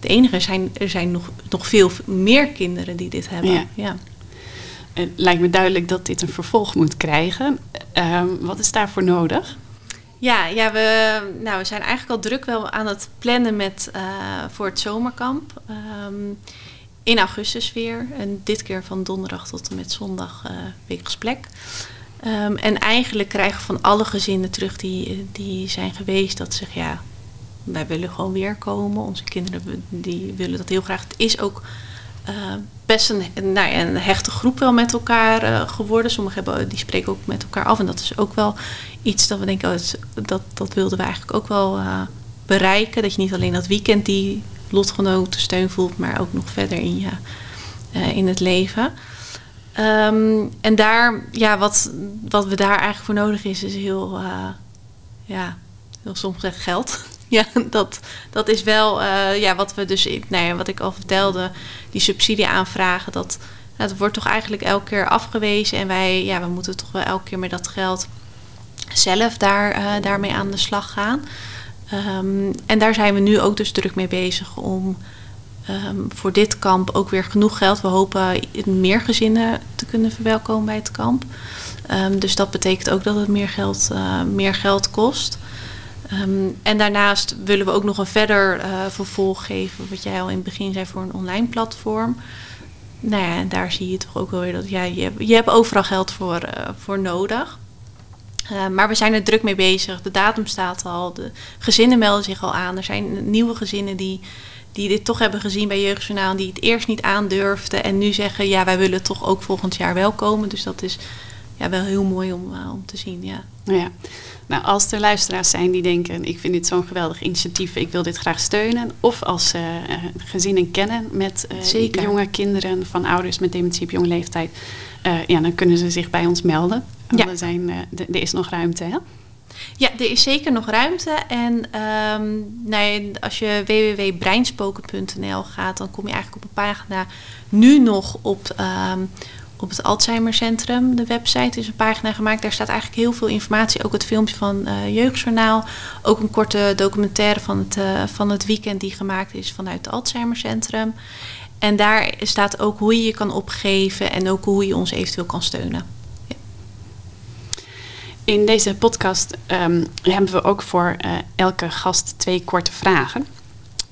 de enige. Er zijn, er zijn nog, nog veel meer kinderen die dit hebben. Ja. ja. Het lijkt me duidelijk dat dit een vervolg moet krijgen. Uh, wat is daarvoor nodig? Ja, ja we, nou, we zijn eigenlijk al druk wel aan het plannen met, uh, voor het zomerkamp. Um, in augustus weer. En dit keer van donderdag tot en met zondag uh, weekgesplek. Um, en eigenlijk krijgen we van alle gezinnen terug die, die zijn geweest dat ze zeggen ja, wij willen gewoon weer komen. Onze kinderen die willen dat heel graag. Het is ook uh, best een, nou een hechte groep wel met elkaar uh, geworden. Sommigen hebben, die spreken ook met elkaar af. En dat is ook wel iets dat we denken, oh, dat, dat wilden we eigenlijk ook wel uh, bereiken. Dat je niet alleen dat weekend die lotgenoten steun voelt, maar ook nog verder in, je, in het leven. Um, en daar, ja, wat, wat we daar eigenlijk voor nodig is, is heel, ja, heel soms gezegd geld. Ja, dat, dat is wel uh, ja, wat we dus, nou ja, wat ik al vertelde, die subsidie aanvragen, dat, dat wordt toch eigenlijk elke keer afgewezen. En wij, ja, we moeten toch wel elke keer met dat geld zelf daar, uh, daarmee aan de slag gaan. Um, en daar zijn we nu ook dus druk mee bezig om um, voor dit kamp ook weer genoeg geld. We hopen meer gezinnen te kunnen verwelkomen bij het kamp. Um, dus dat betekent ook dat het meer geld, uh, meer geld kost. Um, en daarnaast willen we ook nog een verder uh, vervolg geven, wat jij al in het begin zei, voor een online platform. Nou ja, daar zie je toch ook wel weer dat ja, je, hebt, overal geld voor, uh, voor nodig. Uh, maar we zijn er druk mee bezig. De datum staat al. De gezinnen melden zich al aan. Er zijn nieuwe gezinnen die, die dit toch hebben gezien bij Jeugdjournaal. Die het eerst niet aandurfden. En nu zeggen, ja, wij willen toch ook volgend jaar wel komen. Dus dat is ja, wel heel mooi om, om te zien, ja. ja. Nou, als er luisteraars zijn die denken: ik vind dit zo'n geweldig initiatief, ik wil dit graag steunen. Of als ze uh, gezinnen kennen met uh, jonge kinderen van ouders met dementie op jonge leeftijd, ja, dan kunnen ze zich bij ons melden. Ja. Er, zijn, er is nog ruimte, hè? Ja, er is zeker nog ruimte. En um, nou ja, als je www.breinspoken.nl gaat, dan kom je eigenlijk op een pagina nu nog op. Um, op het Alzheimer Centrum, de website, is een pagina gemaakt. Daar staat eigenlijk heel veel informatie. Ook het filmpje van uh, Jeugdjournaal. Ook een korte documentaire van het, uh, van het weekend die gemaakt is vanuit het Alzheimer Centrum. En daar staat ook hoe je je kan opgeven en ook hoe je ons eventueel kan steunen. In deze podcast um, hebben we ook voor uh, elke gast twee korte vragen.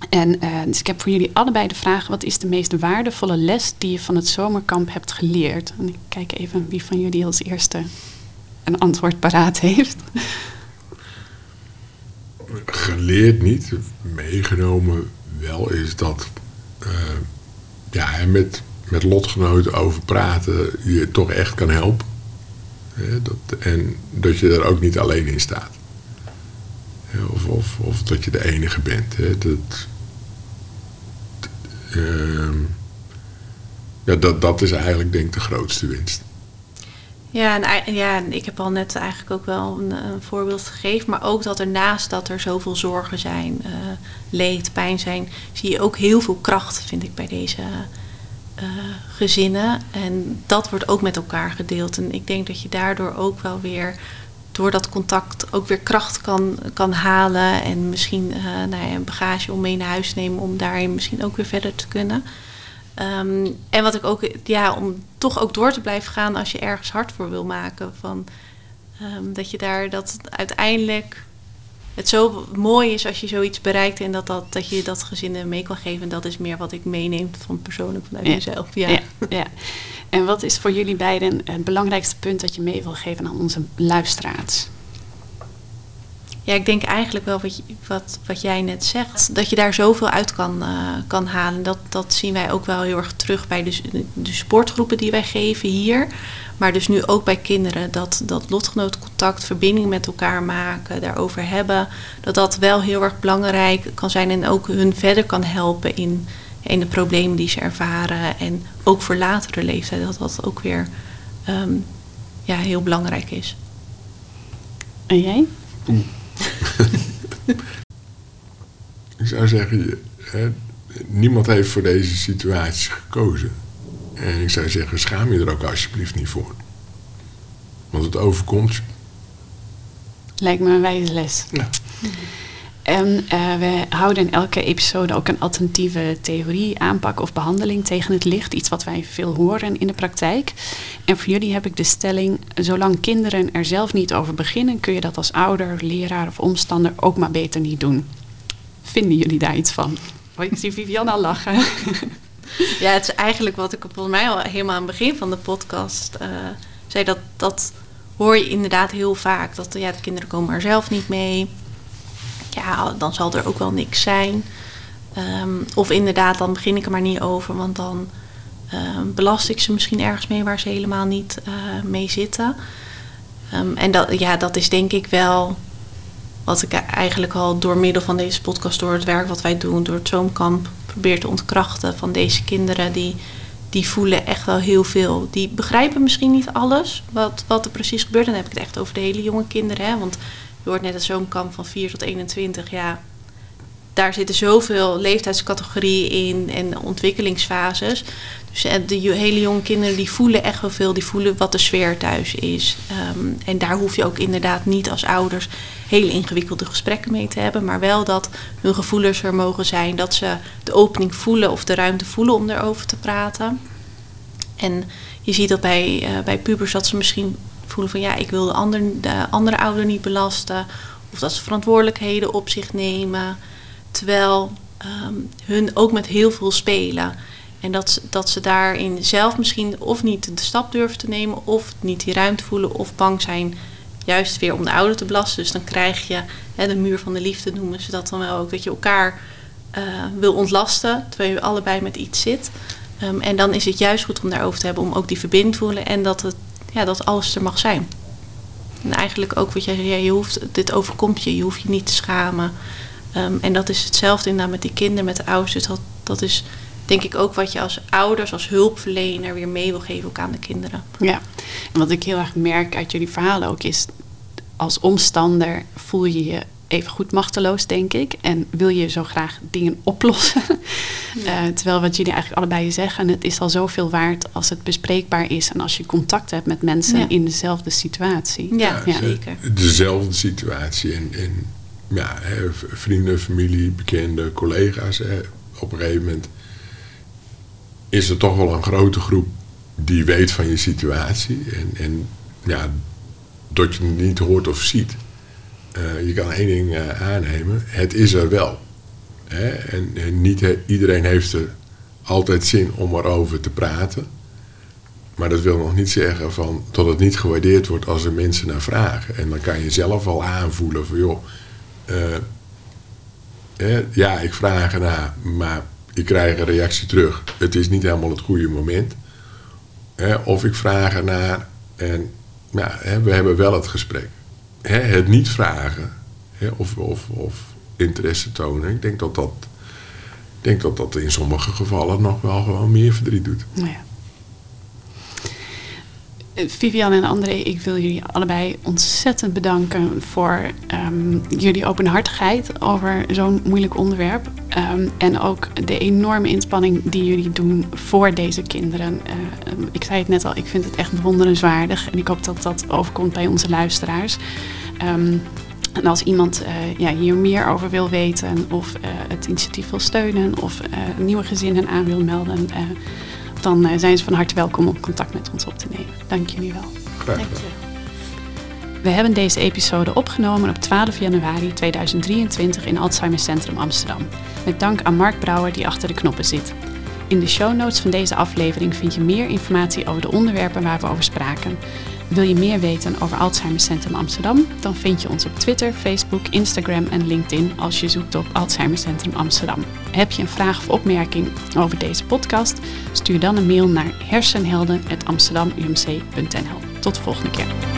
En uh, dus ik heb voor jullie allebei de vraag: wat is de meest waardevolle les die je van het zomerkamp hebt geleerd? En ik kijk even wie van jullie als eerste een antwoord paraat heeft. Geleerd niet, meegenomen wel is dat uh, ja, met, met lotgenoten over praten je toch echt kan helpen. Dat, en dat je er ook niet alleen in staat. Of, of, of dat je de enige bent. Hè. Dat, ja, dat, dat is eigenlijk denk ik de grootste winst. Ja, en, ja, ik heb al net eigenlijk ook wel een, voorbeeld gegeven. Maar ook dat er naast dat er zoveel zorgen zijn, uh, leed, pijn zijn, zie je ook heel veel kracht, vind ik, bij deze uh, gezinnen. En dat wordt ook met elkaar gedeeld. En ik denk dat je daardoor ook wel weer door dat contact ook weer kracht kan, kan halen. En misschien uh, nou ja, een bagage om mee naar huis nemen om daarin misschien ook weer verder te kunnen. Um, en wat ik ook, ja, om toch ook door te blijven gaan als je ergens hard voor wil maken. Van, um, dat je daar dat uiteindelijk het zo mooi is als je zoiets bereikt en dat, dat, dat je dat gezinnen mee kan geven. En dat is meer wat ik meeneem van persoonlijk vanuit ja. mezelf. Ja. Ja, ja. En wat is voor jullie beiden het belangrijkste punt dat je mee wil geven aan onze luisteraars? Ja, ik denk eigenlijk wel wat, wat, wat jij net zegt. Dat je daar zoveel uit kan, uh, kan halen. Dat, dat zien wij ook wel heel erg terug bij de, de sportgroepen die wij geven hier. Maar dus nu ook bij kinderen. Dat, dat lotgenotencontact, verbinding met elkaar maken, daarover hebben. Dat dat wel heel erg belangrijk kan zijn. En ook hun verder kan helpen in, in de problemen die ze ervaren. En ook voor latere leeftijd, dat dat ook weer ehm, ja, heel belangrijk is. En jij? ik zou zeggen, hè, niemand heeft voor deze situatie gekozen. En ik zou zeggen, schaam je er ook alsjeblieft niet voor. Want het overkomt. Lijkt me een wijze les. Ja. En uh, we houden in elke episode ook een alternatieve theorie, aanpak of behandeling tegen het licht. Iets wat wij veel horen in de praktijk. En voor jullie heb ik de stelling: zolang kinderen er zelf niet over beginnen, kun je dat als ouder, leraar of omstander ook maar beter niet doen. Vinden jullie daar iets van? Oh, ik zie Vivian al lachen. Ja, het is eigenlijk wat ik volgens mij al helemaal aan het begin van de podcast uh, zei. Dat, dat hoor je inderdaad heel vaak. Dat ja, de kinderen komen er zelf niet mee ja, dan zal er ook wel niks zijn. Ehm, of inderdaad, dan begin ik er maar niet over, want dan ehm, belast ik ze misschien ergens mee waar ze helemaal niet uh, mee zitten. Um, en dat, ja, dat is denk ik wel wat ik eigenlijk al door middel van deze podcast, door het werk wat wij doen, door het Zoomkamp, probeer te ontkrachten van deze kinderen. Die, die voelen echt wel heel veel. Die begrijpen misschien niet alles wat, wat er precies gebeurt. dan heb ik het echt over de hele jonge kinderen. Hè? Want je hoort net het zoomkamp van 4 tot 21. Ja, daar zitten zoveel leeftijdscategorieën in en ontwikkelingsfases. Dus eh, de hele jonge kinderen die voelen echt wel veel. Die voelen wat de sfeer thuis is. Ehm, en daar hoef je ook inderdaad niet als ouders hele ingewikkelde gesprekken mee te hebben. Maar wel dat hun gevoelens er mogen zijn. Dat ze de opening voelen of de ruimte voelen om erover te praten. En je ziet dat bij, uh, bij pubers dat ze misschien voelen van ja, ik wil de, ander, de andere ouder niet belasten. Of dat ze verantwoordelijkheden op zich nemen. Terwijl ehm, hun ook met heel veel spelen. En dat, dat ze daarin zelf misschien of niet de stap durven te nemen, of niet die ruimte voelen, of bang zijn juist weer om de ouder te belasten. Dus dan krijg je de muur van de liefde, noemen ze dat dan wel ook, dat je elkaar uh, wil ontlasten, terwijl je allebei met iets zit. Um, en dan is het juist goed om daarover te hebben, om ook die verbinding te voelen en dat het ja, dat alles er mag zijn. En eigenlijk ook wat jij zei, je hoeft, dit overkomt je, je hoeft je niet te schamen. Um, en dat is hetzelfde inderdaad met die kinderen, met de ouders. Dus dat, dat is denk ik ook wat je als ouders, als hulpverlener weer mee wil geven ook aan de kinderen. Ja, en wat ik heel erg merk uit jullie verhalen ook is, als omstander voel je je even goed machteloos, denk ik. En wil je zo graag dingen oplossen. Ja. Uh, terwijl wat jullie eigenlijk allebei zeggen, het is al zoveel waard als het bespreekbaar is en als je contact hebt met mensen ja. in dezelfde situatie. Ja, ja. zeker. Dezelfde situatie. En, en ja, hè, vrienden, familie, bekenden, collega's. Hè, op een gegeven moment is er toch wel een grote groep die weet van je situatie. En, en ja, dat je het niet hoort of ziet. Uh, je kan één ding uh, aannemen, het is er wel. Hè? En, niet iedereen heeft er altijd zin om erover te praten. Maar dat wil nog niet zeggen van, dat het niet gewaardeerd wordt als er mensen naar vragen. En dan kan je zelf al aanvoelen van joh, hè, ja ik vraag ernaar, maar ik krijg een reactie terug. Het is niet helemaal het goede moment. Of ik vraag ernaar en ja, hè, we hebben wel het gesprek hè, het niet vragen hè, of, of, of interesse tonen, ik denk dat dat, denk dat dat in sommige gevallen nog wel gewoon meer verdriet doet. Nou ja. Vivian en André, ik wil jullie allebei ontzettend bedanken voor um, jullie openhartigheid over zo'n moeilijk onderwerp. Um, en ook de enorme inspanning die jullie doen voor deze kinderen. Uh, ik zei het net al, ik vind het echt bewonderenswaardig. En ik hoop dat dat overkomt bij onze luisteraars. En als iemand uh, ja, hier meer over wil weten of uh, het initiatief wil steunen of nieuwe gezinnen aan wil melden dan uh, zijn ze van harte welkom om contact met ons op te nemen. Dank jullie wel. Graag gedaan. We hebben deze episode opgenomen op 12 januari 2023 in Alzheimer Centrum Amsterdam. Met dank aan Mark Brouwer die achter de knoppen zit. In de show notes van deze aflevering vind je meer informatie over de onderwerpen waar we over spraken. Wil je meer weten over Alzheimer Centrum Amsterdam? Dan vind je ons op Twitter, Facebook, Instagram en LinkedIn als je zoekt op Alzheimer Centrum Amsterdam. Heb je een vraag of opmerking over deze podcast? Stuur dan een mail naar hersenhelden.amsterdamumc.nl. Tot de volgende keer.